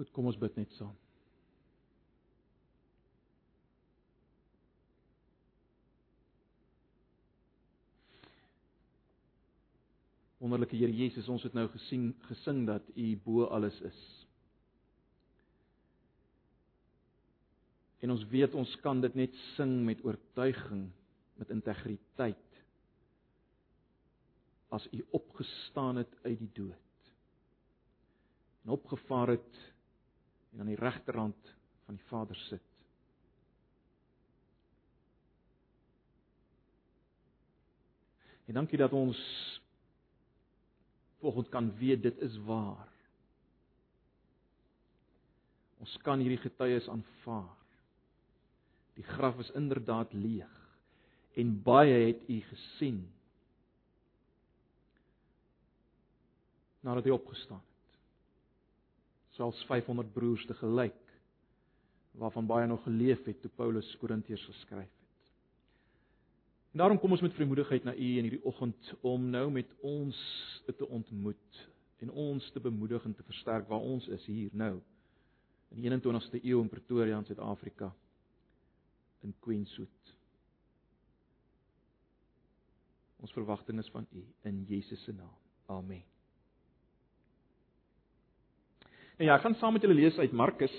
Goed, kom ons bid net saam. Wonderlike Here Jesus, ons het nou gesien gesing dat U bo alles is. En ons weet ons kan dit net sing met oortuiging, met integriteit. As U opgestaan het uit die dood en opgevaar het en aan die regterhand van die Vader sit. En dankie dat ons volgens kan weet dit is waar. Ons kan hierdie getuies aanvaar. Die graf is inderdaad leeg en baie het u gesien nadat hy opgestaan het. Selfs 500 broers te gelyk waarvan baie nog geleef het toe Paulus Korintiërs geskryf het. En daarom kom ons met vrymoedigheid na U in hierdie oggend om nou met ons te ontmoet en ons te bemoedig en te versterk waar ons is hier nou in die 21ste eeu in Pretoria in Suid-Afrika in Queenswood. Ons verwagting is van U in Jesus se naam. Amen. En ja, ek gaan saam met julle lees uit Markus.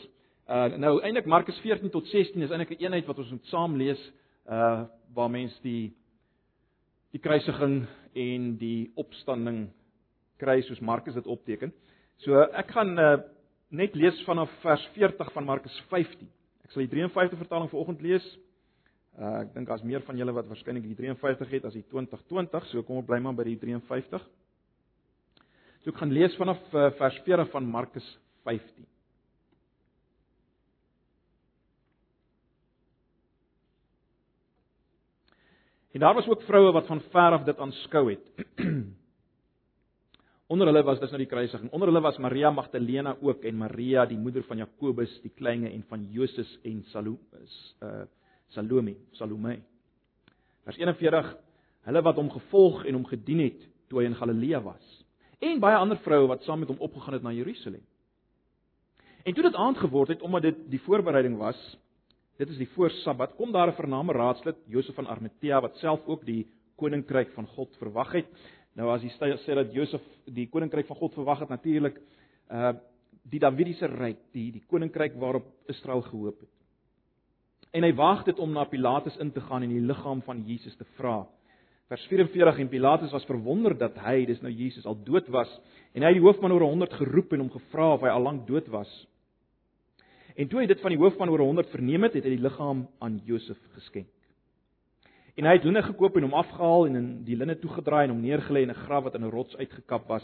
Uh nou eintlik Markus 14 tot 16 is eintlik 'n eenheid wat ons moet saam lees uh waar mens die die kruisiging en die opstanding kry soos Markus dit opteken. So ek gaan uh net lees vanaf vers 40 van Markus 15. Ek sal die 53 vertaling vanoggend lees. Uh ek dink daar's meer van julle wat waarskynlik die 53 het as die 2020, so kom ons bly maar by die 53. So ek gaan lees vanaf uh, vers 40 van Markus 15. En daar was ook vroue wat van ver af dit aanskou het. Onder hulle was dis nou die kruisiging. Onder hulle was Maria Magdalena ook en Maria die moeder van Jakobus die kleine en van Joses en Salome uh Salome, Salome. Vers 41 Hulle wat hom gevolg en hom gedien het toe hy in Galilea was. En baie ander vroue wat saam met hom opgegaan het na Jerusalem. En toe dit aand geword het omdat dit die voorbereiding was, dit is die voor Sabbat, kom daar 'n vername raadslid, Josef van Arimatea wat self ook die koninkryk van God verwag het. Nou as jy sê dat Josef die koninkryk van God verwag het natuurlik uh die Davidiese ryk, die die koninkryk waarop Israel gehoop het. En hy waag dit om na Pilatus in te gaan en die liggaam van Jesus te vra. Vers 44 en Pilatus was verwonder dat hy, dis nou Jesus, al dood was en hy het die hoofman oor 100 geroep en hom gevra of hy al lank dood was. En toe hy dit van die hoof van oor 100 verneem het, het hy die liggaam aan Josef geskenk. En hy het linne gekoop en hom afgehaal en in die linne toegedraai en hom neergelê in 'n graf wat in 'n rots uitgekap was,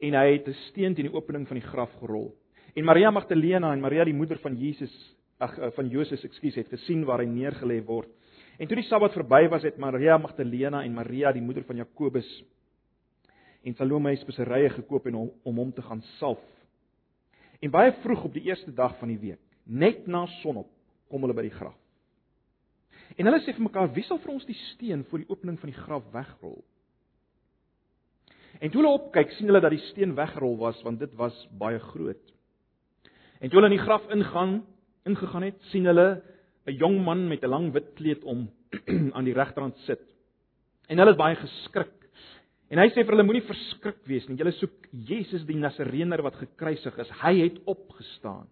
en hy het 'n steen teen die opening van die graf gerol. En Maria Magdalena en Maria die moeder van Jesus, ag eh, van Josef, ekskuus, het gesien waar hy neergelê word. En toe die Sabbat verby was, het Maria Magdalena en Maria die moeder van Jakobus en Salome speserye gekoop en hom om hom te gaan salf En baie vroeg op die eerste dag van die week, net na sonop, kom hulle by die graf. En hulle sê vir mekaar, wie sal vir ons die steen voor die opening van die graf wegrol? En toe hulle opkyk, sien hulle dat die steen weggerol was want dit was baie groot. En toe hulle in die graf ingaan, ingegaan het, sien hulle 'n jong man met 'n lang wit kleed om aan die regterhand sit. En hulle het baie geskrik En hy sê vir hulle moenie verskrik wees nie. Julle soek Jesus die Nasareener wat gekruisig is. Hy het opgestaan.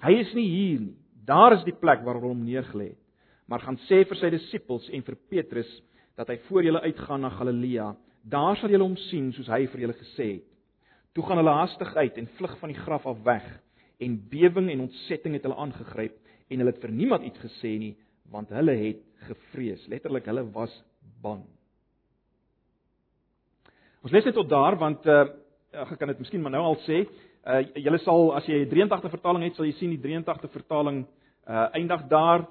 Hy is nie hier nie. Daar is die plek waar hom neergelê het. Maar gaan sê vir sy disippels en vir Petrus dat hy voor julle uitgaan na Galilea. Daar sal julle hom sien soos hy vir julle gesê het. Toe gaan hulle haastig uit en vlug van die graf af weg. En bewing en ontsetting het hulle aangegryp en hulle het vir niemand iets gesê nie want hulle het gevrees. Letterlik hulle was bang. Ons lees net tot daar want uh ek kan dit miskien maar nou al sê. Uh julle sal as jy 83 vertaling het, sal jy sien die 83 vertaling uh eindig daar.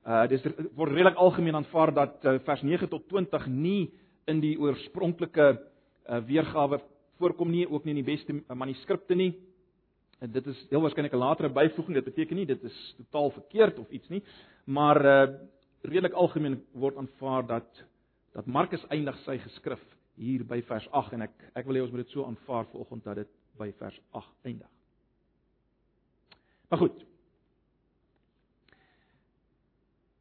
Uh dis word redelik algemeen aanvaar dat uh, vers 9 tot 20 nie in die oorspronklike uh weergawe voorkom nie, ook nie in die beste manuskripte nie. En dit is heel waarskynlik 'n latere byvoeging. Dit beteken nie dit is totaal verkeerd of iets nie, maar uh redelik algemeen word aanvaar dat dat Markus eindig sy geskrif hier by vers 8 en ek ek wil hê ons moet dit so aanvaar vanoggend dat dit by vers 8 eindig. Maar goed.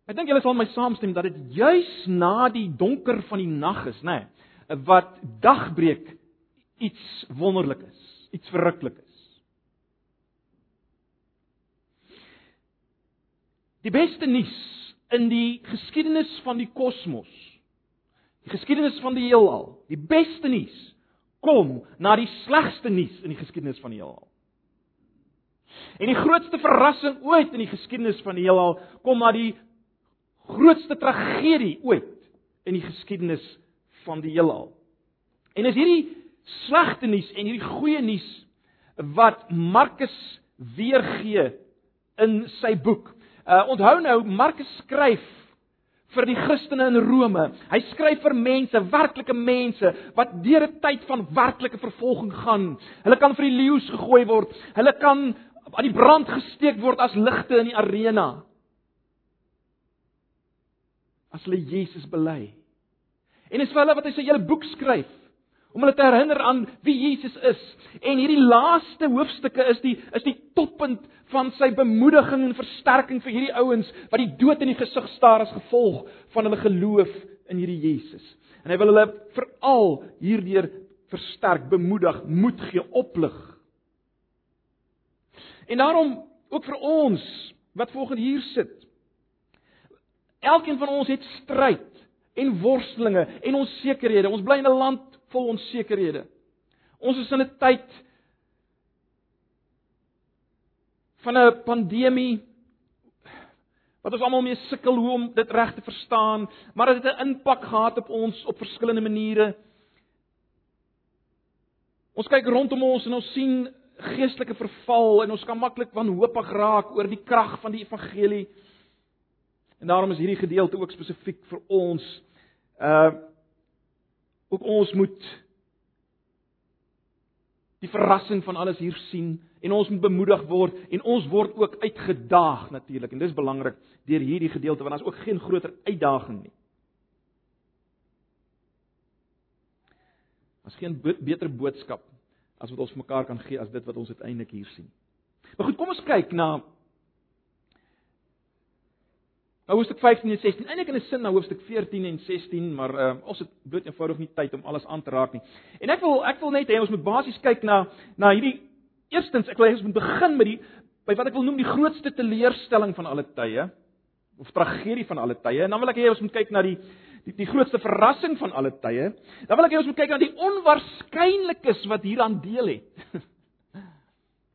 Ek dink julle sal my saamstem dat dit juis na die donker van die nag is, nê, nee, wat dagbreek iets wonderlik is, iets verruklik is. Die beste nuus in die geskiedenis van die kosmos, die geskiedenis van die heelal, die beste nuus kom na die slegste nuus in die geskiedenis van die heelal. En die grootste verrassing ooit in die geskiedenis van die heelal kom na die grootste tragedie ooit in die geskiedenis van die heelal. En is hierdie slegte nuus en hierdie goeie nuus wat Markus weergee in sy boek. Uh onthou nou Markus skryf vir die Christene in Rome. Hy skryf vir mense, werklike mense wat deur 'n tyd van werklike vervolging gaan. Hulle kan vir die leeu's gegooi word. Hulle kan aan die brand gesteek word as ligte in die arena. As hulle Jesus bely. En dis vir hulle wat hy sy hele boek skryf om hulle te herinner aan wie Jesus is. En hierdie laaste hoofstukke is die is die toppunt van sy bemoediging en versterking vir hierdie ouens wat die dood in die gesig staar as gevolg van hulle geloof in hierdie Jesus. En hy wil hulle veral hierdeur versterk, bemoedig, moed gee, oplig. En daarom ook vir ons wat volgens hier sit. Elkeen van ons het stryd en worstelinge en onsekerhede. Ons bly in 'n land vol onsekerhede. Ons is in 'n tyd van 'n pandemie wat ons almal mee sukkel hoe om dit reg te verstaan, maar dit het 'n impak gehad op ons op verskillende maniere. Ons kyk rondom ons en ons sien geestelike verval en ons kan maklik wanhoopig raak oor die krag van die evangelie. En daarom is hierdie gedeelte ook spesifiek vir ons. Uh ook ons moet die verrassing van alles hier sien en ons moet bemoedig word en ons word ook uitgedaag natuurlik en dis belangrik deur hierdie gedeelte want daar's ook geen groter uitdaging nie. As geen beter boodskap as wat ons mekaar kan gee as dit wat ons uiteindelik hier sien. Maar goed, kom ons kyk na Nou hoofstuk 15 en 16. Eindelik in 'n sin na hoofstuk 14 en 16, maar uh, ons het bloot eenvoudig nie tyd om alles aan te raak nie. En ek wil ek wil net hê ons moet basies kyk na na hierdie eerstens ek wil hê ons moet begin met die by wat ek wil noem die grootste teleurstelling van alle tye of tragedie van alle tye. En dan wil ek hê ons moet kyk na die die die grootste verrassing van alle tye. Dan wil ek hê ons moet kyk na die onwaarskynlikes wat hieraan deel het.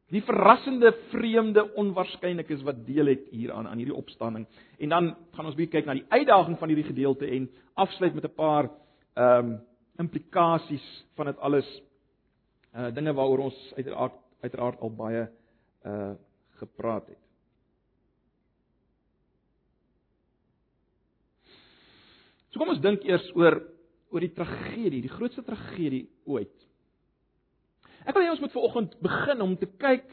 Die verrassende, vreemde, onwaarskynlikes wat deel het hieraan aan hierdie opstanding. En dan gaan ons bietjie kyk na die uitdaging van hierdie gedeelte en afsluit met 'n paar ehm um, implikasies van dit alles. Uh dinge waaroor ons uiteraard uiteraard al baie uh gepraat het. So kom ons dink eers oor oor die tragedie, die grootste tragedie ooit Ek wil hê ons moet vanoggend begin om te kyk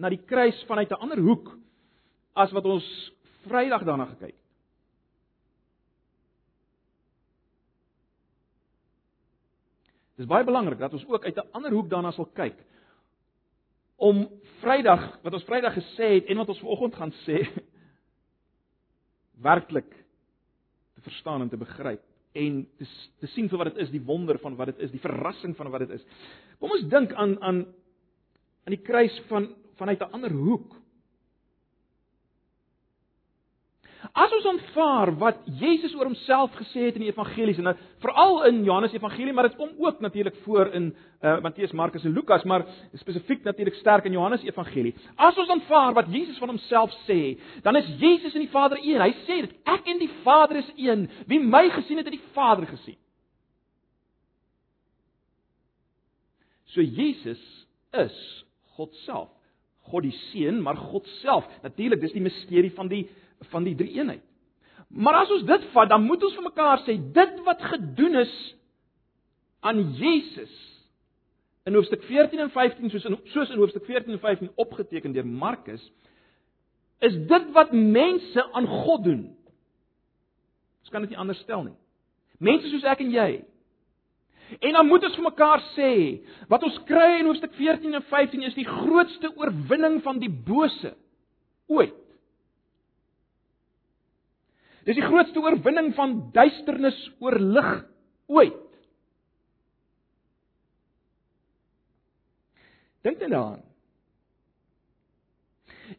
na die kruis vanuit 'n ander hoek as wat ons Vrydag daarna gekyk het. Dit is baie belangrik dat ons ook uit 'n ander hoek daarna sal kyk om Vrydag wat ons Vrydag gesê het en wat ons vanoggend gaan sê werklik te verstaan en te begryp en te, te sien vir wat dit is, die wonder van wat dit is, die verrassing van wat dit is. Kom ons dink aan aan aan die kruis van vanuit 'n ander hoek. As ons aanvaar wat Jesus oor homself gesê het in die evangelies en veral in Johannes Evangelie, maar dit kom ook natuurlik voor in uh, Matteus, Markus en Lukas, maar spesifiek natuurlik sterk in Johannes Evangelie. As ons aanvaar wat Jesus van homself sê, dan is Jesus en die Vader een. Hy sê dit, ek en die Vader is een. Wie my gesien het, het die Vader gesien. So Jesus is God self. God die Seun, maar God self. Natuurlik, dis die misterie van die van die drie eenheid. Maar as ons dit vat, dan moet ons vir mekaar sê dit wat gedoen is aan Jesus in hoofstuk 14 en 15 soos in soos in hoofstuk 14 en 15 opgeteken deur Markus is dit wat mense aan God doen. Ons kan dit nie anders stel nie. Mense soos ek en jy. En dan moet ons vir mekaar sê, wat ons kry in hoofstuk 14 en 15 is die grootste oorwinning van die bose ooit. Dis die grootste oorwinning van duisternis oor lig ooit. Dink net daaraan.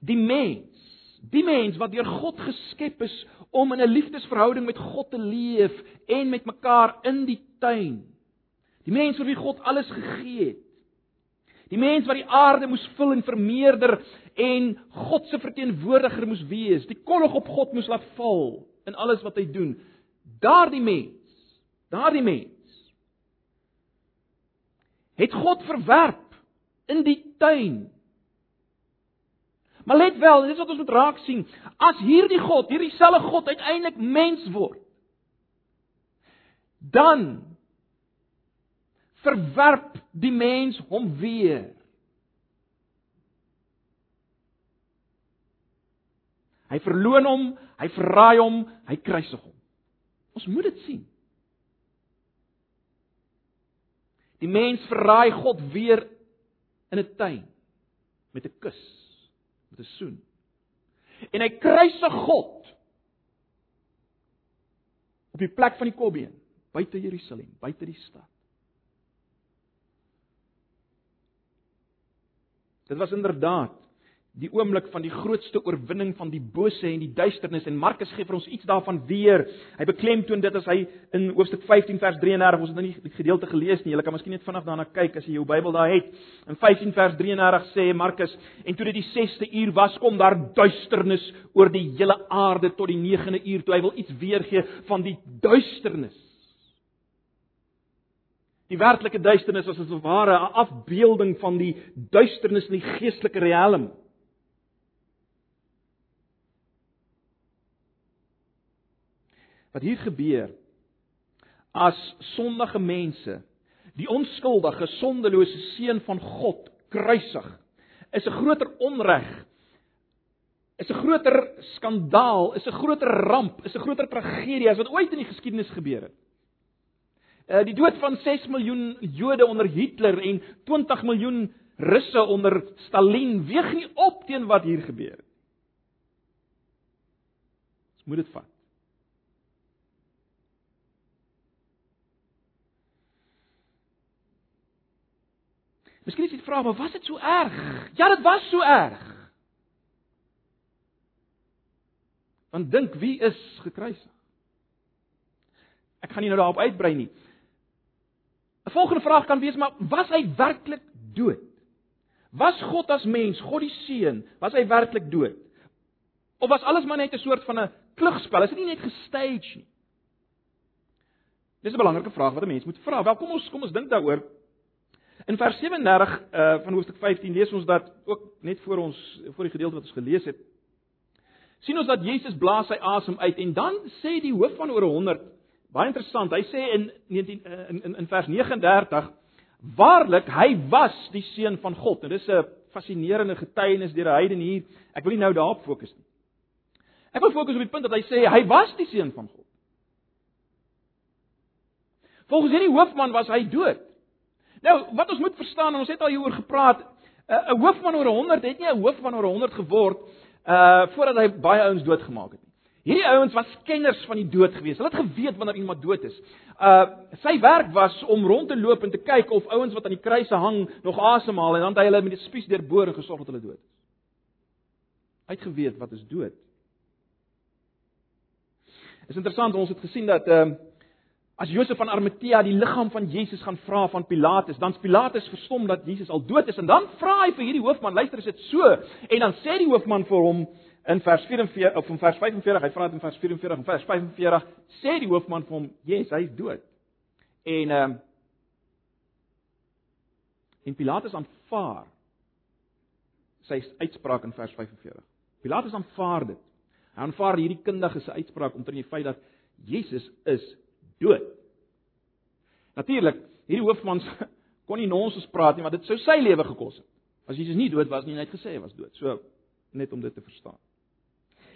Die mens, die mens wat deur God geskep is om in 'n liefdesverhouding met God te leef en met mekaar in die tuin. Die mens vir wie God alles gegee het. Die mens wat die aarde moes vul en vermeerder en God se verteenwoordiger moes wees. Die kollig op God moes laat val in alles wat hy doen. Daardie mens, daardie mens het God verwerp in die tuin. Maar let wel, dis wat ons moet raak sien. As hierdie God, hierdie selfe God uiteindelik mens word, dan verwerp die mens hom weer. Hy verloon hom, hy verraai hom, hy kruisig hom. Ons moet dit sien. Die mens verraai God weer in 'n tuin met 'n kus, met 'n soen. En hy kruisig God op die plek van die Kobbeen, buite Jerusalem, buite die stad. Dit was inderdaad die oomblik van die grootste oorwinning van die bose en die duisternis en Markus gee vir ons iets daarvan weer. Hy beklemtoon dit as hy in hoofstuk 15 vers 33, ons het nou nie die gedeelte gelees nie. Jy kan miskien net vanaf daarna kyk as jy jou Bybel daar het. In 15 vers 33 sê Markus en toe dit die 6ste uur was, kom daar duisternis oor die hele aarde tot die 9de uur toe hy wil iets weergee van die duisternis. Die werklike duisternis was as 'n ware 'n afbeelding van die duisternis in die geestelike riem. Wat hier gebeur as sondige mense die onskuldige sondelose seun van God kruisig is 'n groter onreg is 'n groter skandaal is 'n groter ramp is 'n groter tragedie as wat ooit in die geskiedenis gebeur het. Uh, die dood van 6 miljoen Jode onder Hitler en 20 miljoen Russe onder Stalin weeg nie op teen wat hier gebeur het. Ons moet dit vat Miskien is dit vra, maar was dit so erg? Ja, dit was so erg. Want dink wie is gekruisig? Ek gaan nie nou daarop uitbrei nie. 'n Volgende vraag kan wees, maar was hy werklik dood? Was God as mens, God die seun, was hy werklik dood? Of was alles maar net 'n soort van 'n klugspel? Is dit nie net gestage nie? Dis 'n belangrike vraag wat 'n mens moet vra. Wel, kom ons kom ons dink daaroor. In vers 37 uh van hoofstuk 15 lees ons dat ook net voor ons voor die gedeelte wat ons gelees het sien ons dat Jesus blaas sy asem uit en dan sê die hoof van oor 100 baie interessant hy sê in 19 uh, in in, in vers 39 waarlik hy was die seun van God. En dis 'n fascinerende getuienis deur 'n heiden hier. Ek wil nie nou daarop fokus nie. Ek wil fokus op die punt dat hy sê hy was die seun van God. Volgens hierdie hoofman was hy dood Nou, wat ons moet verstaan, ons het al hieroor gepraat, eh, 'n hoofman oor 100 het nie 'n hoofman oor 100 geword uh voordat hy baie ouens doodgemaak het nie. Hierdie ouens was kenners van die dood gewees. Hulle het geweet wanneer iemand dood is. Uh sy werk was om rond te loop en te kyk of ouens wat aan die kruise hang nog asemhaal en dan het hy hulle met die spies deurboor en gesorg dat hulle dood is. Hy het geweet wat is dood. Is interessant, ons het gesien dat ehm uh, As Josef van Arimatea die liggaam van Jesus gaan vra van Pilatus, dan Pilatus verstom dat Jesus al dood is en dan vra hy vir hierdie hoofman, luister, is dit so? En dan sê die hoofman vir hom in vers 44 of in vers 45, hy vra dit in vers 44 en vers 45, sê die hoofman vir hom, "Yes, hy is dood." En ehm um, en Pilatus aanvaar sy uitspraak in vers 45. Pilatus aanvaar dit. Hy aanvaar hierdie kundige se uitspraak omtrent die feit dat Jesus is dood. Natuurlik, hierdie hoofman kon nie nonsens praat nie, want dit sou sy lewe gekos het. As Jesus nie dood was nie, net gesê hy was dood. So net om dit te verstaan.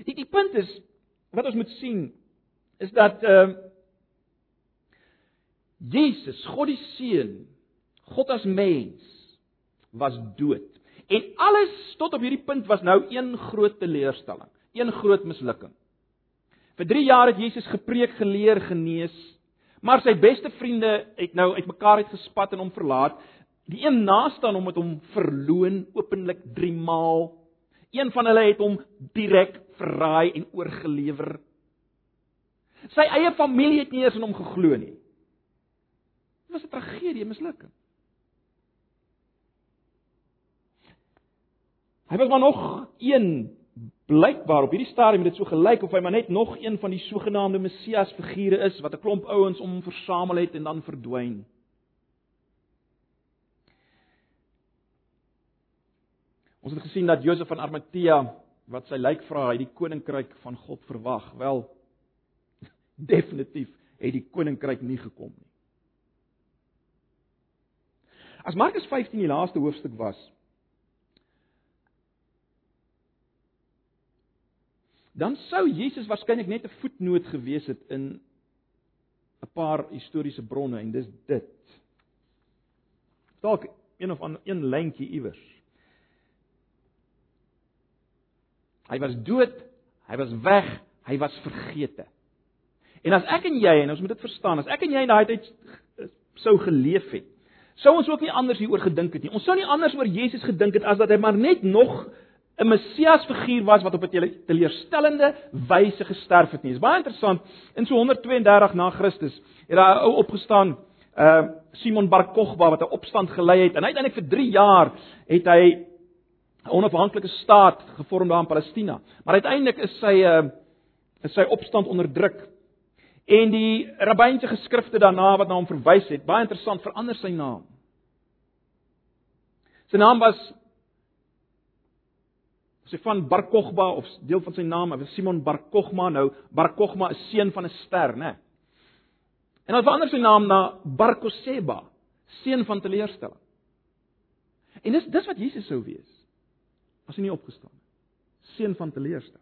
Die die punt is wat ons moet sien is dat ehm uh, Jesus, God die Seun, God as mens was dood. En alles tot op hierdie punt was nou een groot teleurstelling, een groot mislukking. Vir 3 jaar het Jesus gepreek, geleer, genees, maar sy beste vriende het nou uitmekaar uitgespat en hom verlaat. Die een naaste aan hom het hom verloon openlik 3 maal. Een van hulle het hom direk verraai en oorgelewer. Sy eie familie het nie eens in hom geglo nie. Dit was 'n tragedie, mislukking. Hy was maar nog een blykbaar op hierdie stadium het dit so gelyk of hy maar net nog een van die sogenaamde Messias figure is wat 'n klomp ouens om hom versamel het en dan verdwyn. Ons het gesien dat Josef van Arimatea wat sy lijk vra, hy die koninkryk van God verwag. Wel definitief het die koninkryk nie gekom nie. As Markus 15 die laaste hoofstuk was, dan sou Jesus waarskynlik net 'n voetnoot gewees het in 'n paar historiese bronne en dis dit. Dalk een of ander een lyntjie iewers. Hy was dood, hy was weg, hy was vergete. En as ek en jy en ons moet dit verstaan, as ek en jy in daai tyd sou geleef het, sou ons ook nie anders hieroor gedink het nie. Ons sou nie anders oor Jesus gedink het as dat hy maar net nog 'n Messias figuur was wat op 'n teleurstellende wyse gesterf het nie. Dit is baie interessant. In so 132 na Christus het daar 'n ou opgestaan, uh Simon Bar Kokhba wat 'n opstand gelei het en uiteindelik vir 3 jaar het hy 'n onafhanklike staat gevorm daar in Palestina. Maar uiteindelik is sy uh is sy opstand onderdruk. En die rabbynse geskrifte daarna wat na hom verwys het, baie interessant, verander sy naam. Sy naam was sy van Bar Kokhba of deel van sy naam, hy was Simon Bar Kokhma nou. Bar Kokhma is seun van 'n ster, né? En hy verander sy naam na Bar Koseba, seun van teleurstelling. En dis dis wat Jesus sou wees as hy nie opgestaan het. Seun van teleurstelling.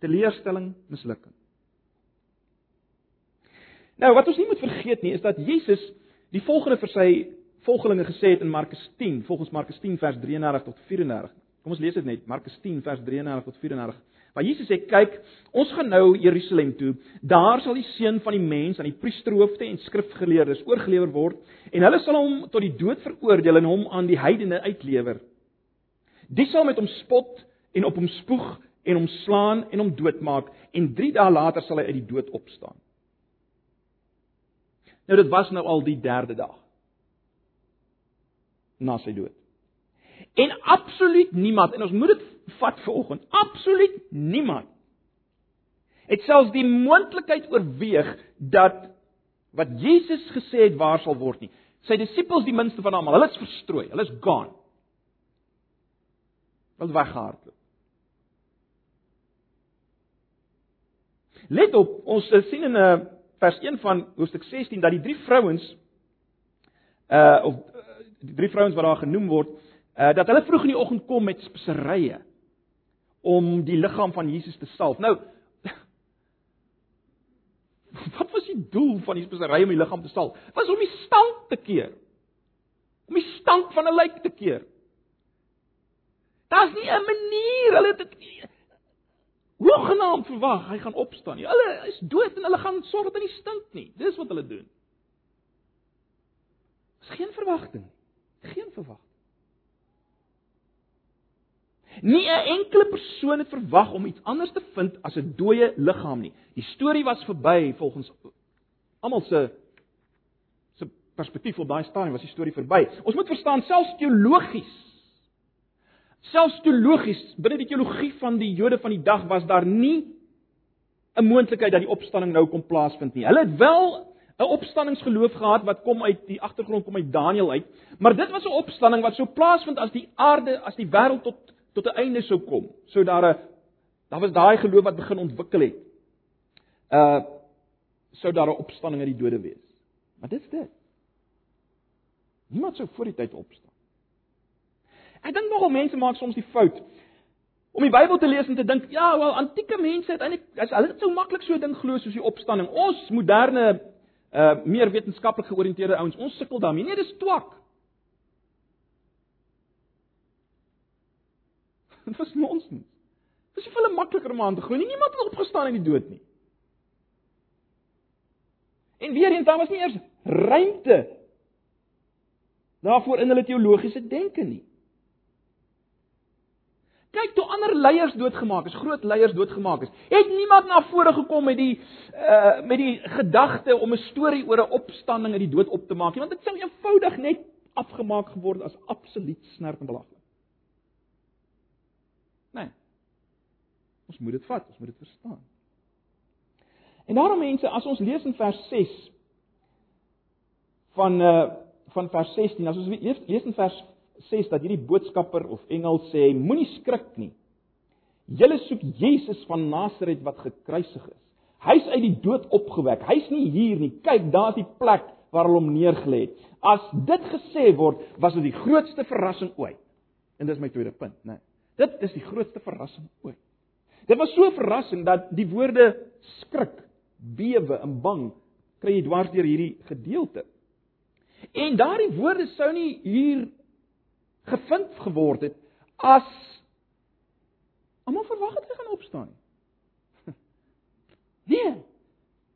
Teleurstelling, mislukking. Nou wat ons nie moet vergeet nie is dat Jesus die volgende vir sy volgelinge gesê het in Markus 10, volgens Markus 10 vers 33 tot 34. Kom ons lees dit net, Markus 10 vers 33 tot 34. Waar Jesus sê, kyk, ons gaan nou Jerusalem toe. Daar sal die seun van die mens aan die priesterhoofde en skrifgeleerdes oorgelewer word en hulle sal hom tot die dood veroordeel en hom aan die heidene uitlewer. Die sal met hom spot en op hom spoeg en hom slaan en hom doodmaak en 3 dae later sal hy uit die dood opstaan. Nou dit was nou al die derde dag na sy dood. En absoluut niemand en ons moet dit vat vanoggend. Absoluut niemand het selfs die moontlikheid oorweeg dat wat Jesus gesê het waar sal word nie. Sy disippels die minste van almal, hulle is verstrooi, hulle is gone. Hulle weggehardloop. Let op, ons sien in 'n uh, vers 1 van hoofstuk 16 dat die drie vrouens uh of uh, die drie vrouens wat daar genoem word, uh, dat hulle vroeg in die oggend kom met speserye om die liggaam van Jesus te salf. Nou Wat was die doel van die speserye om die liggaam te salf? Was om die stank te keer. Om die stank van 'n lijk te keer. Daar's nie 'n manier hulle dit hoegenaamd verwag hy gaan opstaan nie. Hulle is dood en hulle gaan sorg dat hy nie stink nie. Dis wat hulle doen. Dis geen verwagting. Geen verwagting. Nie 'n enkele persoon het verwag om iets anders te vind as 'n dooie liggaam nie. Die storie was verby volgens almal se se perspektief op daai stadium was die storie verby. Ons moet verstaan selfs teologies. Selfs teologies, binne die teologie van die Jode van die dag was daar nie 'n moontlikheid dat die opstanding nou kon plaasvind nie. Hulle het wel 'n opstanningsgeloof gehad wat kom uit die agtergrond kom uit Daniël uit, maar dit was 'n opstanding wat sou plaasvind as die aarde, as die wêreld tot tot 'n einde sou kom. Sou daar 'n daar was daai geloof wat begin ontwikkel het. Uh sou daar 'n opstanding uit die dode wees. Maar dit's dit. Niemand sou voor die tyd opstaan. Ek dink nogal mense maak soms die fout om die Bybel te lees en te dink, ja, wel antieke mense het eintlik as hulle dit sou maklik so ding glo soos die opstanding. Ons moderne uh meer wetenskaplik georiënteerde ouens, ons sukkel daarmee. Nee, dis twak. Dit was nonsens. Dit nie vir hulle makliker om aan te glo nie. Niemand het opgestaan uit die dood nie. En weer daar was nie eers ruimte daarvoor in hulle teologiese denke nie. Kyk toe ander leiers doodgemaak is, groot leiers doodgemaak is. Het niemand na vore gekom met die uh met die gedagte om 'n storie oor 'n opstanding uit die dood op te maak nie, want dit sou eenvoudig net afgemaak geword as absoluut snert en belaglik. Nee. Ons moet dit vat, ons moet dit verstaan. En daarom mense, as ons lees in vers 6 van uh van vers 16, as ons lees, lees in vers 6 dat hierdie boodskapper of engel sê moenie skrik nie. Julle soek Jesus van Nasaret wat gekruisig is. Hy's uit die dood opgewek. Hy's nie hier nie. Kyk, daar's die plek waar hulle hom neergelê het. As dit gesê word, was dit die grootste verrassing ooit. En dis my tweede punt, né? Nee. Dit is die grootste verrassing ooit. Dit was so verrassing dat die woorde skrik, bewe en bang kry jy dwars deur hierdie gedeelte. En daardie woorde sou nie hier gevind geword het as almal verwag het hy gaan opstaan nie. Nee.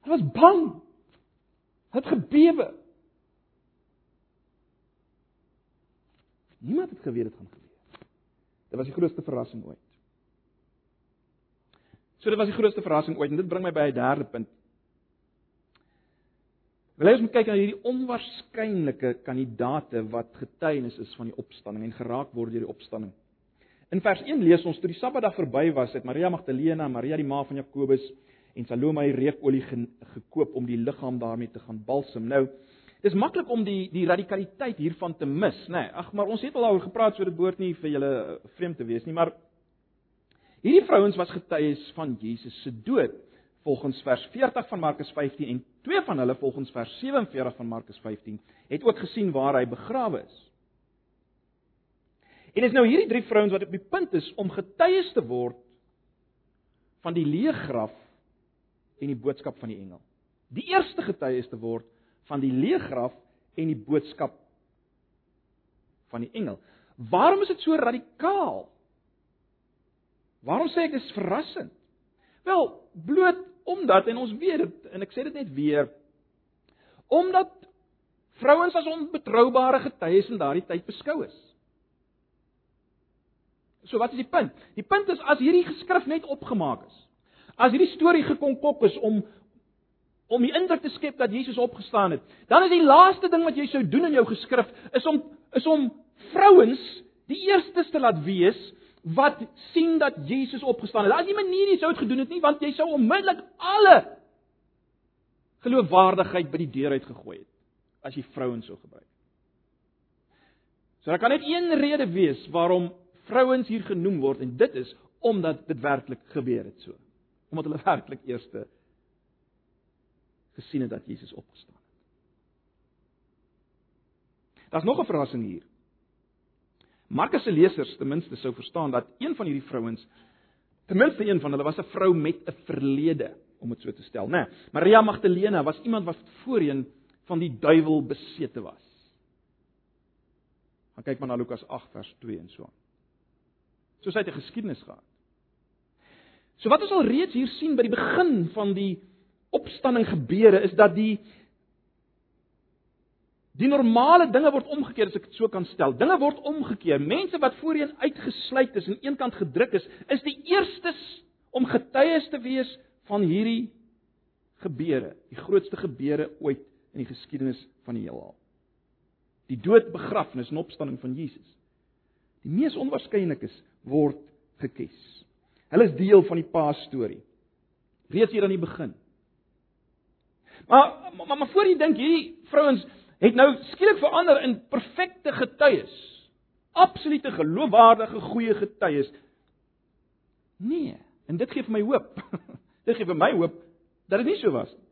Hy was bang. Hy het gebewe. Niemand het geweet dit gaan gebeur. Dit was die grootste verrassing ooit. So dit was die grootste verrassing ooit en dit bring my by 'n derde punt. Wil ons moet kyk na hierdie onwaarskynlike kandidate wat getuienis is van die opstanding en geraak word deur die opstanding. In vers 1 lees ons toe die Sabbatdag verby was, het Maria Magdalena, Maria die ma van Jakobus en Salome reukolie gekoop om die liggaam daarmee te gaan balsem. Nou, dis maklik om die die radikaliteit hiervan te mis, nê? Nee, ag, maar ons het al daaroor gepraat, so dit behoort nie vir julle vreemd te wees nie, maar hierdie vrouens was getuies van Jesus se dood volgens vers 40 van Markus 15 en twee van hulle volgens vers 47 van Markus 15 het ook gesien waar hy begrawe is. En dis nou hierdie drie vrouens wat op die punt is om getuies te word van die leë graf en die boodskap van die engel. Die eerste getuies te word van die leë graf en die boodskap van die engel. Waarom is dit so radikaal? Waarom sê ek is verrassend? Wel, bloot Omdat en ons weet dit en ek sê dit net weer omdat vrouens as onbetroubare getuies in daardie tyd beskou is. So wat is die punt? Die punt is as hierdie geskrif net opgemaak is. As hierdie storie gekonkop is om om die indruk te skep dat Jesus opgestaan het, dan is die laaste ding wat jy sou doen in jou geskrif is om is om vrouens die eerstes te laat wees wat sien dat Jesus opgestaan het. Daar's nie 'n manier jy sou dit gedoen het nie, want jy sou onmiddellik alle geloofwaardigheid by die deur uit gegooi het as jy vrouens sou gebruik. So daar kan net een rede wees waarom vrouens hier genoem word en dit is omdat dit werklik gebeur het so. Omdat hulle werklik eerste gesien het dat Jesus opgestaan het. Daar's nog 'n verrassing hier. Markus se lesers ten minste sou verstaan dat een van hierdie vrouens ten minste een van hulle was 'n vrou met 'n verlede om dit so te stel, né? Nee, Maria Magdalena was iemand wat voorheen van die duiwel besete was. Gaan kyk maar na Lukas 8 vers 2 en so aan. So sy het 'n geskiedenis gehad. So wat ons al reeds hier sien by die begin van die opstanding gebeure is dat die Die normale dinge word omgekeer as ek dit so kan stel. Dinge word omgekeer. Mense wat voorheen uitgesluit is en eenkant gedruk is, is die eerstes om getuies te wees van hierdie gebeure, die grootste gebeure ooit in die geskiedenis van die heelal. Die dood, begrafnis en opstanding van Jesus. Die mees onwaarskynlikes word gekes. Hulle is deel van die Paas storie. Reeds hier aan die begin. Maar maar, maar voor jy dink hierdie vrouens het nou skielik verander in perfekte getuies. Absolute geloofwaardige goeie getuies. Nee, en dit gee vir my hoop. dit gee vir my hoop dat dit nie so was nie.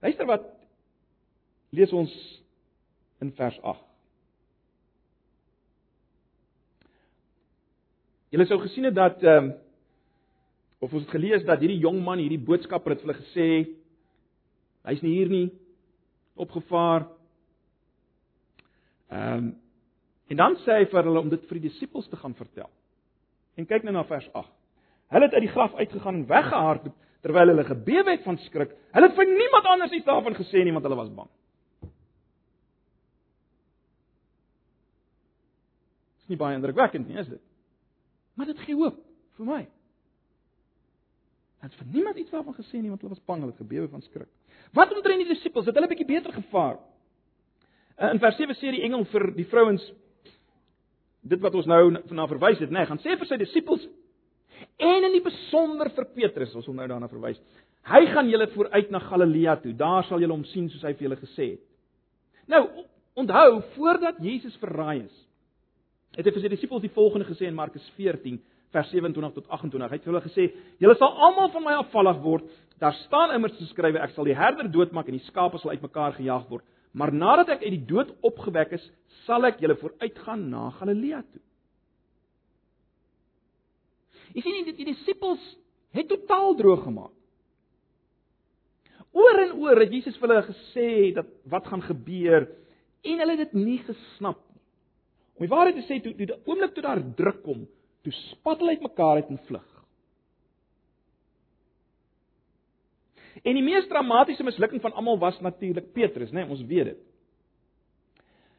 Luister wat lees ons in vers 8. Julle sou gesien het dat ehm um, of ons het gelees dat hierdie jong man, hierdie boodskapper het vir hulle gesê hy's nie hier nie. opgevaar. Ehm um, en dan sê hy vir hulle om dit vir die disippels te gaan vertel. En kyk nou na vers 8. Hulle het uit die graf uitgegaan en weggehardloop terwyl hulle gebewe het van skrik. Hulle het vir niemand anders iets daarvan gesê nie want hulle was bang. Dis nie baie indrukwekkend nie, is dit? Maar dit gee hoop vir my. Het vir niemand iets daarvan gesê nie want hulle was bang, hulle het gebewe van skrik. Wat omtrent die disippels? Het hulle bietjie beter gevaar? In vers 7 sê die engel vir die vrouens dit wat ons nou na verwys het, nê, nee, gaan sê vir sy disippels en in die besonder vir Petrus, ons wil nou daarna verwys. Hy gaan julle vooruit na Galilea toe. Daar sal julle hom sien soos hy vir julle gesê het. Nou, onthou, voordat Jesus verraai is, het hy vir sy disippels die volgende gesê in Markus 14 vers 27 tot 28. Hy het vir hulle gesê: "Julle sal almal van my afvallig word. Daar staan immers geskrywe: Ek sal die herder doodmaak en die skape sal uitmekaar gejaag word." Maar nadat ek uit die dood opgewek is, sal ek julle vooruitgaan na Galilea toe. Jy sien die, die disippels het totaal droog gemaak. Oor en oor het Jesus vir hulle gesê dat wat gaan gebeur en hulle het dit nie gesnap. Om die waarheid te sê, toe die oomblik toe daar druk kom, toe spat hulle uitmekaar uit en vlug. En die mees dramatiese mislukking van almal was natuurlik Petrus, né? Nee, ons weet dit.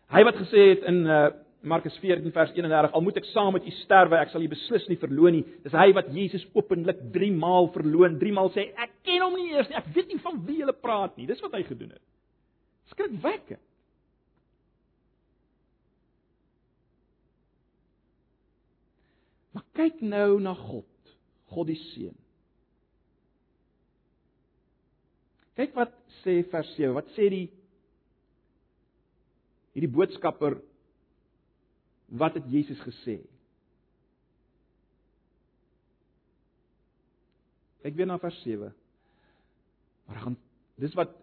Hy wat gesê het in uh, Markus 14 vers 31, al moet ek saam met u sterwe, ek sal u beslis nie verloon nie. Dis hy wat Jesus openlik 3 maal verloon, 3 maal sê ek ken hom nie eers nie, ek weet nie van wie jy praat nie. Dis wat hy gedoen het. Skrikwekkend. Kyk nou na God, God die Seun. Kyk wat sê vers 7. Wat sê die hierdie boodskapper wat het Jesus gesê? Kyk weer na vers 7. Maar gaan dis wat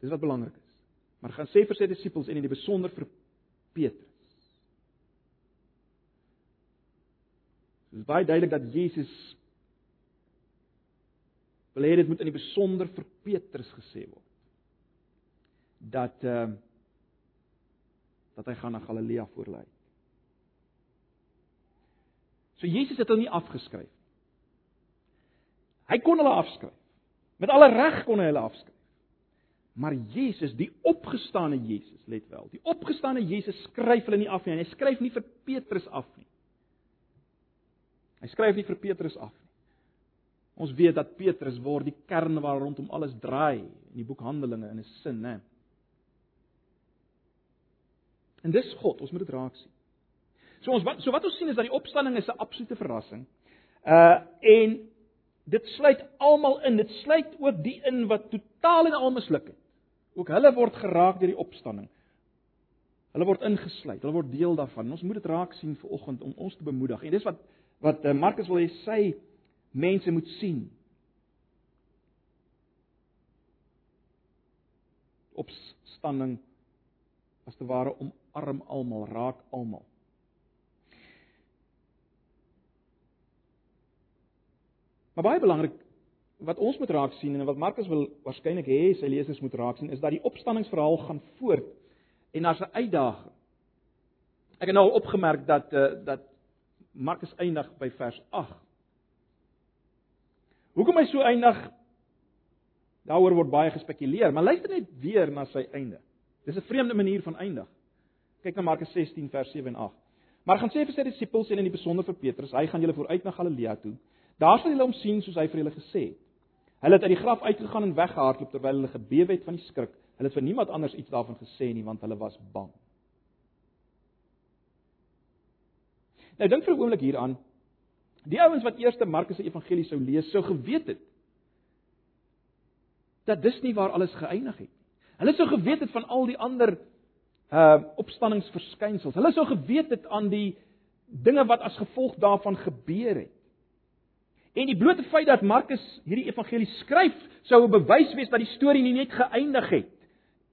dis wat belangrik is. Maar gaan sê vir sy disippels en in die besonder vir Petrus. Dit is baie duidelik dat Jesus wil hê dit moet in die besonder vir Petrus gesê word. Dat ehm uh, dat hy gaan na Galilea voorlei. So Jesus het hulle nie afgeskryf. Hy kon hulle afskryf. Met alle reg kon hy hulle afskryf. Maar Jesus, die opgestane Jesus, let wel, die opgestane Jesus skryf hulle nie af nie. Hy skryf nie vir Petrus af nie. Hy skryf nie vir Petrus af nie. Ons weet dat Petrus word die kern waar rondom alles draai in die boek Handelinge in 'n sin, né? En dis God, ons moet dit raak sien. So ons wat so wat ons sien is dat die opstanding is 'n absolute verrassing. Uh en dit sluit almal in. Dit sluit ook die in wat totaal en al misluk het. Ook hulle word geraak deur die opstanding. Hulle word ingesluit. Hulle word deel daarvan. Ons moet dit raak sien vir oggend om ons te bemoedig. En dis wat wat uh, Markus wil hê sy mense moet sien. Opstanding as te ware omarm almal, raak almal. Maar baie belangrik wat ons moet raak sien en wat Markus wil waarskynlik hê sy lesers moet raak sien is dat die opstanningsverhaal gaan voort en daar's 'n uitdaging. Ek het nou opgemerk dat uh, dat Markus eindig by vers Hoekom hy so eindig? Daaroor word baie gespekuleer, maar luister net weer na sy einde. Dis 'n vreemde manier van eindig. Kyk na Markus 16 vers 7 en 8. Maar gaan sê vir sy disippels en in die besonder vir Petrus, hy gaan julle vooruit na Galilea toe. Daar sal julle hom sien soos hy vir julle gesê het. Hulle het uit die graf uitgegaan en weggehardloop terwyl hulle gebewe het van die skrik. Hulle het vir niemand anders iets daarvan gesê nie want hulle was bang. Nou dink vir 'n oomblik hieraan. Die ouens wat eerste Markus se evangelie sou lees, sou geweet het dat dis nie waar alles geëindig het nie. Hulle sou geweet het van al die ander uh opstanningsverskynsels. Hulle sou geweet het aan die dinge wat as gevolg daarvan gebeur het. En die blote feit dat Markus hierdie evangelie skryf, sou 'n bewys wees dat die storie nie net geëindig het.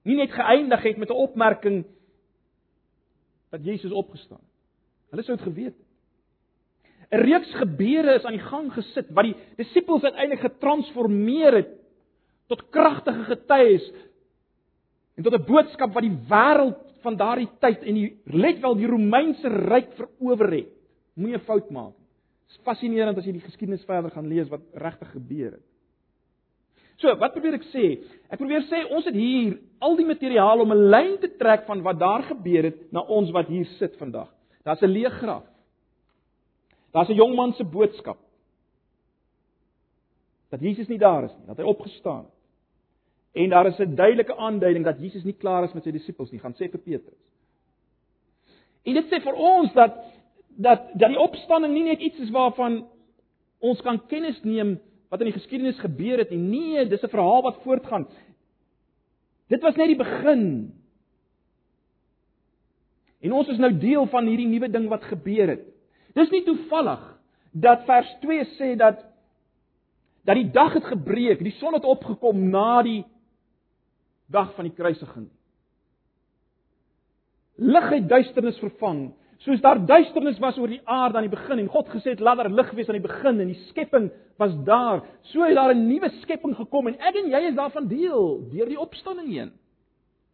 Nie net geëindig het met 'n opmerking dat Jesus opgestaan het. Hulle sou dit geweet het. 'n reeks gebeure is aan die gang gesit wat die disippels uiteindelik getransformeer het tot kragtige getuies en tot 'n boodskap wat die wêreld van daardie tyd en die let wel die Romeinse ryk verower het. Moenie 'n fout maak nie. Dit is fascinerend as jy die geskiedenis verder gaan lees wat regtig gebeur het. So, wat probeer ek sê? Ek probeer sê ons het hier al die materiaal om 'n lyn te trek van wat daar gebeur het na ons wat hier sit vandag. Daar's 'n leë graf. Daar's 'n jong man se boodskap. Dat Jesus nie daar is nie, dat hy opgestaan het. En daar is 'n duidelike aanduiding dat Jesus nie klaar is met sy disippels nie, gaan sê vir Petrus. En dit sê vir ons dat dat dat die opstanding nie net iets is waarvan ons kan kennis neem wat in die geskiedenis gebeur het nie. Nee, dis 'n verhaal wat voortgaan. Dit was net die begin. En ons is nou deel van hierdie nuwe ding wat gebeur het. Dis nie toevallig dat vers 2 sê dat dat die dag het gebreek, die son het opgekom na die dag van die kruisiging. Lig het duisternis vervang, soos daar duisternis was oor die aarde aan die begin en God gesê het laat daar lig wees aan die begin en die skepping was daar. So het daar 'n nuwe skepping gekom en ek en jy is daarvan deel deur die opstanding heen.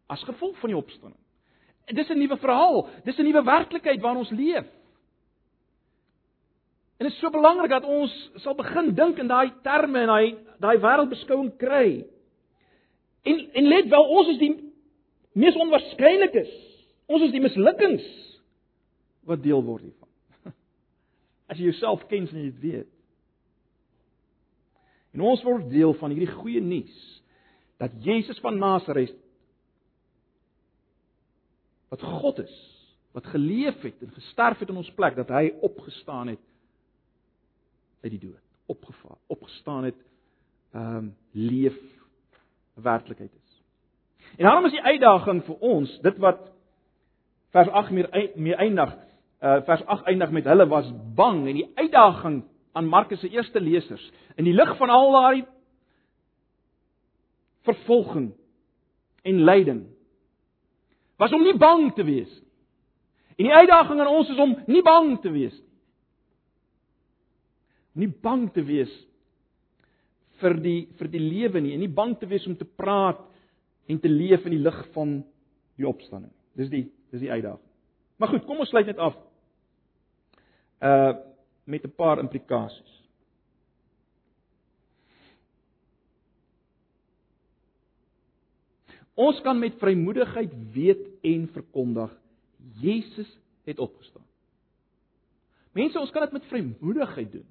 As gevolg van die opstanding. Dis 'n nuwe verhaal, dis 'n nuwe werklikheid waarin ons leef. En dit is so belangrik dat ons sal begin dink in daai terme en daai daai wêreldbeskouing kry. En en let wel, ons is die mees onwaarskynlikes. Ons is die mislukkings wat deel word hiervan. As jy jouself ken en jy weet. En ons word deel van hierdie goeie nuus dat Jesus van Nasaret wat God is, wat geleef het en gesterf het in ons plek, dat hy opgestaan het uit die dood, opgevaar, opgestaan het, ehm um, leef werklikheid is. En daarom is die uitdaging vir ons, dit wat vers 8 meer mee eindig, uh vers 8 eindig met hulle was bang en die uitdaging aan Markus se eerste lesers in die lig van al daai vervolging en lyding was om nie bang te wees nie. En die uitdaging aan ons is om nie bang te wees nie. Nie bang te wees vir die vir die lewe nie en nie bang te wees om te praat en te leef in die lig van die opstanding. Dis die dis die uitdaging. Maar goed, kom ons sluit net af. Uh met 'n paar implikasies. Ons kan met vrymoedigheid weet en verkondig Jesus het opgestaan. Mense, ons kan dit met vrymoedigheid doen.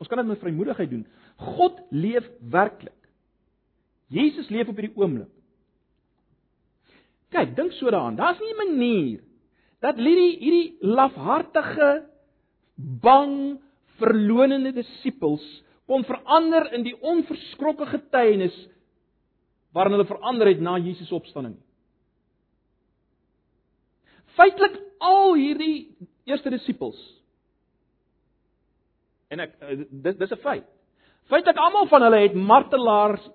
Ons kan dit met vrymoedigheid doen. God leef werklik. Jesus leef op hierdie oomblik. Kyk, dink so daaraan. Daar's nie 'n manier dat hierdie hierdie lafhartige, bang, verlonende disippels kon verander in die onverskrokke getuienis waarin hulle verander het na Jesus opstanding. Feitelik al hierdie eerste disippels en ek eh, dit dis 'n feit. Feitelik almal van hulle het martelaars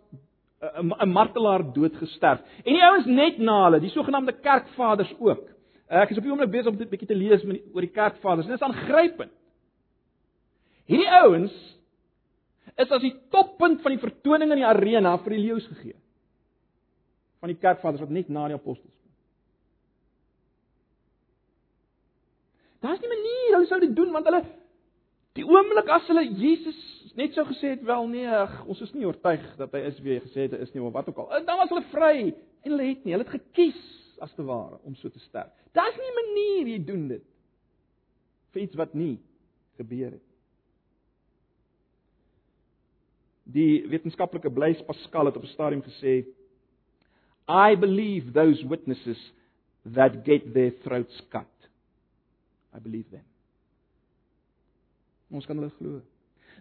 eh, 'n martelaar dood gesterf. En die ouens net na hulle, die sogenaamde kerkvaders ook. Ek is op die oomblik besig om dit bietjie te lees met oor die kerkvaders. Dit is aangrypend. Hierdie ouens is as die toppunt van die vertoning in die arena vir die leeu's gegee. Van die kerkvaders wat net na die apostels kom. Daar's nie 'n manier hulle sou dit doen want hulle Die oomblik as hulle Jesus net sou gesê het wel nee, ag, ons is nie oortuig dat hy is wie hy gesê het hy is nie, maar wat ook al. Dan was hulle vry en hulle het nie, hulle het gekies as te ware om so te sterf. Daar's nie 'n manier jy doen dit vir iets wat nie gebeur het. Die wetenskaplike Blaise Pascal het op 'n stadium gesê I believe those witnesses that get their throats cut. I believe them. Ons kan hulle glo.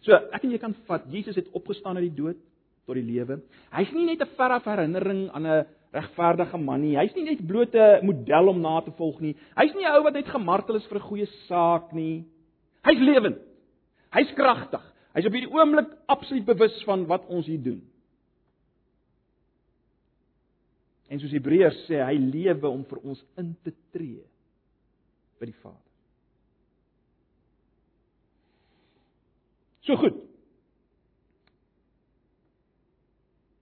So, ek en jy kan vat Jesus het opgestaan uit die dood tot die lewe. Hy's nie net 'n veraf herinnering aan 'n regverdige man nie. Hy's nie net bloot 'n model om na te volg nie. Hy's nie 'n ou wat net gemartel is vir 'n goeie saak nie. Hy's lewend. Hy's kragtig. Hy's op hierdie oomblik absoluut bewus van wat ons hier doen. En soos Hebreërs sê, hy lewe om vir ons in te tree by die Vader. So goed.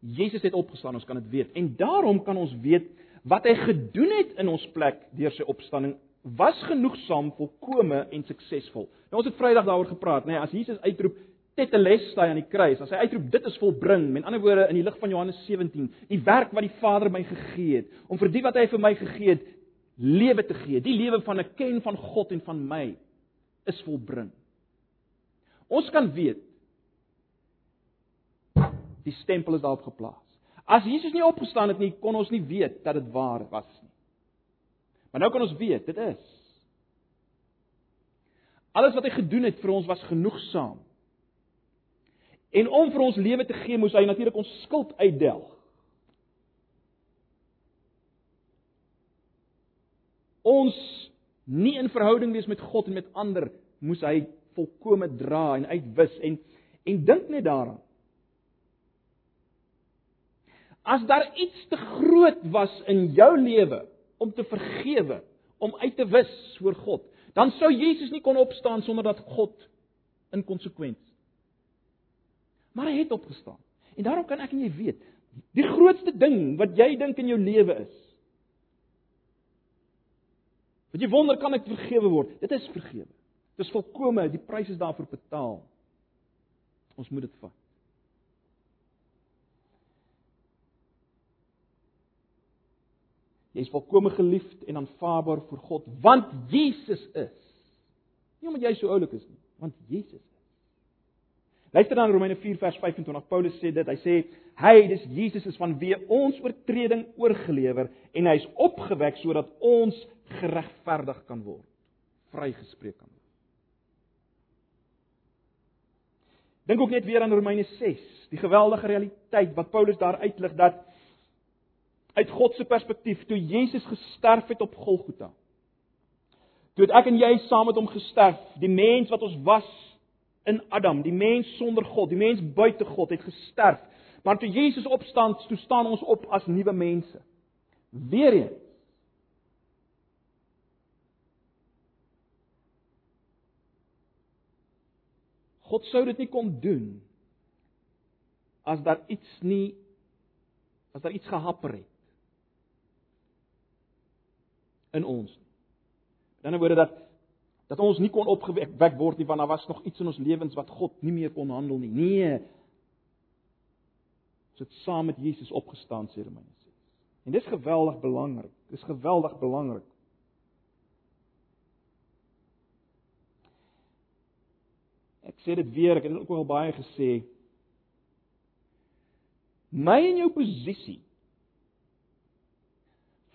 Jesus het opgestaan, ons kan dit weet. En daarom kan ons weet wat hy gedoen het in ons plek deur sy opstanding was genoegsaam, volkome en suksesvol. Nou ons het Vrydag daaroor gepraat, nê, nee, as Jesus uitroep tetelestai aan die kruis, as hy uitroep dit is volbring, met ander woorde in die lig van Johannes 17, die werk wat die Vader my gegee het, om vir die wat hy vir my gegee het, lewe te gee, die lewe van 'n ken van God en van my is volbring. Ons kan weet die stempel is daarop geplaas. As Jesus nie opgestaan het nie, kon ons nie weet dat dit waar was nie. Maar nou kan ons weet, dit is. Alles wat hy gedoen het vir ons was genoegsaam. En om vir ons lewe te gee, moes hy natuurlik ons skuld uitdelg. Ons nie in verhouding wees met God en met ander moes hy volkome dra en uitwis en en dink net daaraan. As daar iets te groot was in jou lewe om te vergewe, om uit te wis voor God, dan sou Jesus nie kon opstaan sonder dat God inkonsekwent maar hy het opgestaan. En daarom kan ek en jy weet, die grootste ding wat jy dink in jou lewe is. Wat jy wonder kan ek vergewe word? Dit is vergewe. Dit is volkome, die prys is daarvoor betaal. Ons moet dit vat. Jy is volkome geliefd en aanvaarbaar vir God want Jesus is. Nie omdat jy so oulik is nie, want Jesus Luister dan Romeine 4 vers 25. Paulus sê dit. Hy sê hy, dis Jesus is van wie ons oortreding oorgelewer en hy's opgewek sodat ons geregverdig kan word, vrygespreek kan word. Dink ook net weer aan Romeine 6, die geweldige realiteit wat Paulus daar uitlig dat uit God se perspektief toe Jesus gesterf het op Golgotha. Toe ek en jy saam met hom gesterf, die mens wat ons was in Adam, die mens sonder God, die mens buite God het gesterf. Maar toe Jesus opstaan, toe staan ons op as nuwe mense. Weereens. God sou dit nie kon doen as daar iets nie as daar iets gehapper het in ons. In 'n ander woorde dat dat ons nie kon opgewek word nie want daar was nog iets in ons lewens wat God nie meer kon handel nie. Nee. Ons het saam met Jesus opgestaan sê Romeine 6. En dis geweldig belangrik. Dis geweldig belangrik. Sê dit weer, ek het dit ook al baie gesê. My en jou posisie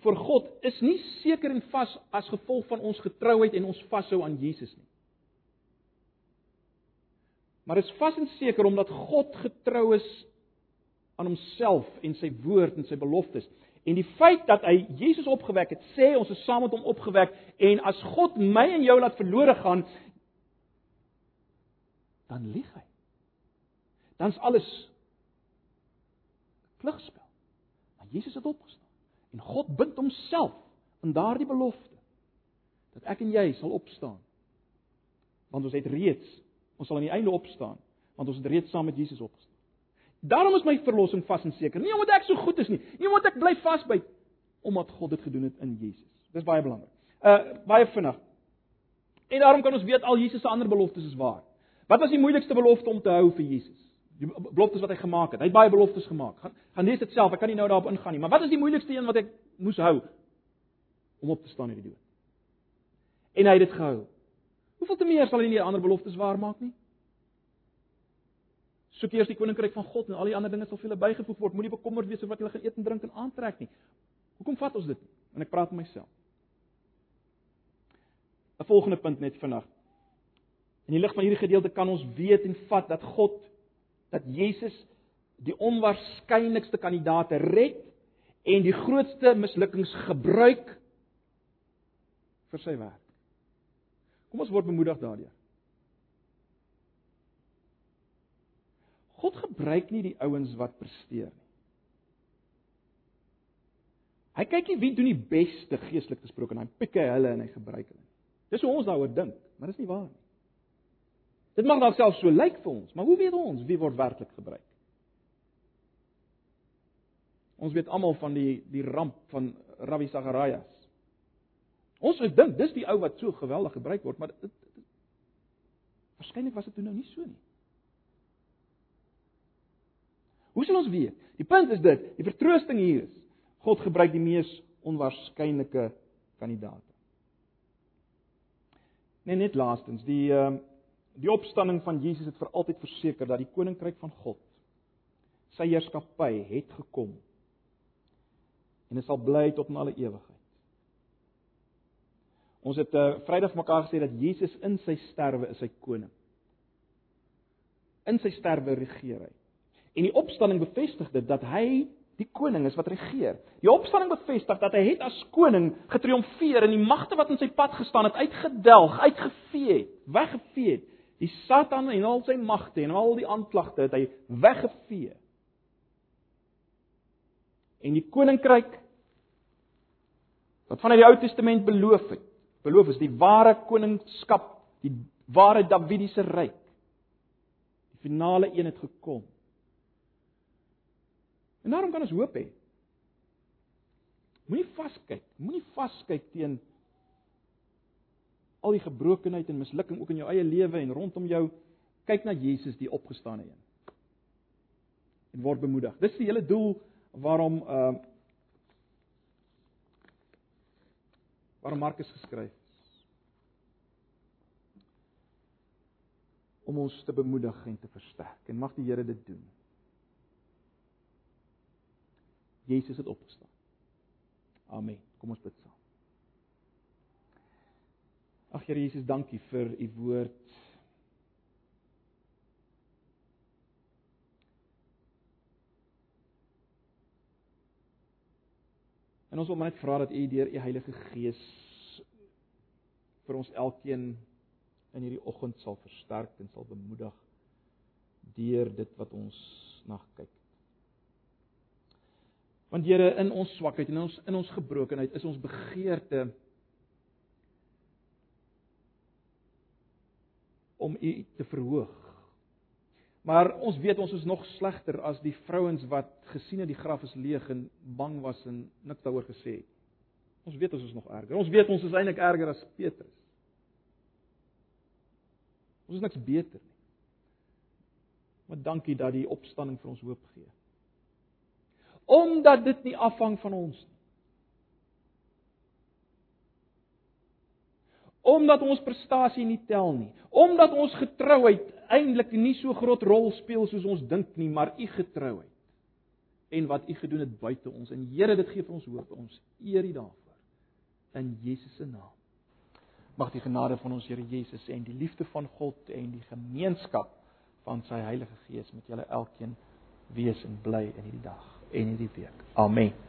vir God is nie seker en vas as gevolg van ons getrouheid en ons vashou aan Jesus nie. Maar is vas en seker omdat God getrou is aan homself en sy woord en sy beloftes. En die feit dat hy Jesus opgewek het, sê ons is saam met hom opgewek en as God my en jou laat verlore gaan, dan lieg hy. Dan's alles klugspel. Maar Jesus het opgestaan. En God bind homself in daardie belofte dat ek en jy sal opstaan. Want ons het reeds, ons sal aan die einde opstaan, want ons het reeds saam met Jesus opgestaan. Daarom is my verlossing vas en seker. Nie omdat ek so goed is nie, nie omdat ek bly vasbyt omdat God dit gedoen het in Jesus. Dis baie belangrik. Uh baie vinnig. En daarom kan ons weet al Jesus se ander beloftes is waar. Wat was die moeilikste belofte om te hou vir Jesus? Die beloftes wat hy gemaak het. Hy het baie beloftes gemaak. Gaan gaan lees dit self. Ek kan nie nou daarop ingaan nie. Maar wat is die moeilikste een wat ek moes hou om op te staan uit die dood? En hy het dit gehou. Hoeveel te meer sal hy nie ander beloftes waarmaak nie? Soek eers die koninkryk van God en al die ander dinge sal vir julle bygevoeg word. Moenie bekommerd wees oor wat julle gaan eet en drink en aantrek nie. Hoekom vat ons dit? En ek praat met myself. 'n Volgende punt net vinnig. In die lig van hierdie gedeelte kan ons weet en vat dat God dat Jesus die onwaarskynlikste kandidaate red en die grootste mislukkings gebruik vir sy werk. Kom ons word bemoedig daardeur. God gebruik nie die ouens wat presteer nie. Hy kyk nie wie doen die beste geestelik gesproke en hy pik hy hulle en hy gebruik hulle. Dis hoe ons daaroor dink, maar dis nie waar nie. Dit mag dalk self so lyk vir ons, maar hoe weet ons wie word werklik gebruik? Ons weet almal van die die ramp van Rabbi Sagarias. Ons sou dink dis die ou wat so geweldig gebruik word, maar dit waarskynlik was dit toe nou nie so nie. Hoe sal ons weet? Die punt is dit, die vertroosting hier is God gebruik die mees onwaarskynlike kandidaate. Nee, net laastens, die ehm uh, die opstanding van Jesus het vir altyd verseker dat die koninkryk van God sy heerskappy het gekom en dit sal bly tot in alle ewigheid. Ons het uh, Vrydag mekaar gesê dat Jesus in sy sterwe is sy koning. In sy sterwe regeer hy. En die opstanding bevestig dit dat hy die koning is wat regeer. Die opstanding bevestig dat hy het as koning getriomfeer en die magte wat in sy pad gestaan het uitgedelg, uitgevee het, weggevee het. Die Satan en al sy magte en al die aanklagte het hy weggevee. En die koninkryk wat vanuit die Ou Testament beloof het, beloof is die ware koningskap, die ware Davidiese ryk. Die finale een het gekom. En daarom kan ons hoop hê. Moenie vaskyk, moenie vaskyk teen al die gebrokenheid en mislukking ook in jou eie lewe en rondom jou. Kyk na Jesus die opgestane een. En word bemoedig. Dis die hele doel waarom uh waarom Markus geskryf. Om ons te bemoedig en te versterk. En mag die Here dit doen. Jesus het opgestaan. Amen. Kom ons bid saam. Ag Here Jesus, dankie vir u woord. En ons wil net vra dat u deur u Heilige Gees vir ons elkeen in hierdie oggend sal versterk en sal bemoedig deur dit wat ons na kyk. Want Here, in ons swakheid en in ons in ons gebrokenheid is ons begeerte om U te verhoog. Maar ons weet ons is nog slegter as die vrouens wat gesien het die graf is leeg en bang was en niks daaroor gesê het. Ons weet ons is nog erger. Ons weet ons is eintlik erger as Petrus. Ons is niks beter nie. Maar dankie dat die opstanding vir ons hoop gee omdat dit nie afhang van ons nie. Omdat ons prestasie nie tel nie, omdat ons getrouheid eintlik nie so groot rol speel soos ons dink nie, maar u getrouheid en wat u gedoen het buite ons. En Here, dit gee vir ons hoop. Ons eer u daarvoor in Jesus se naam. Mag die genade van ons Here Jesus en die liefde van God en die gemeenskap van sy Heilige Gees met julle elkeen wees en bly in hierdie dag en hierdie week. Amen.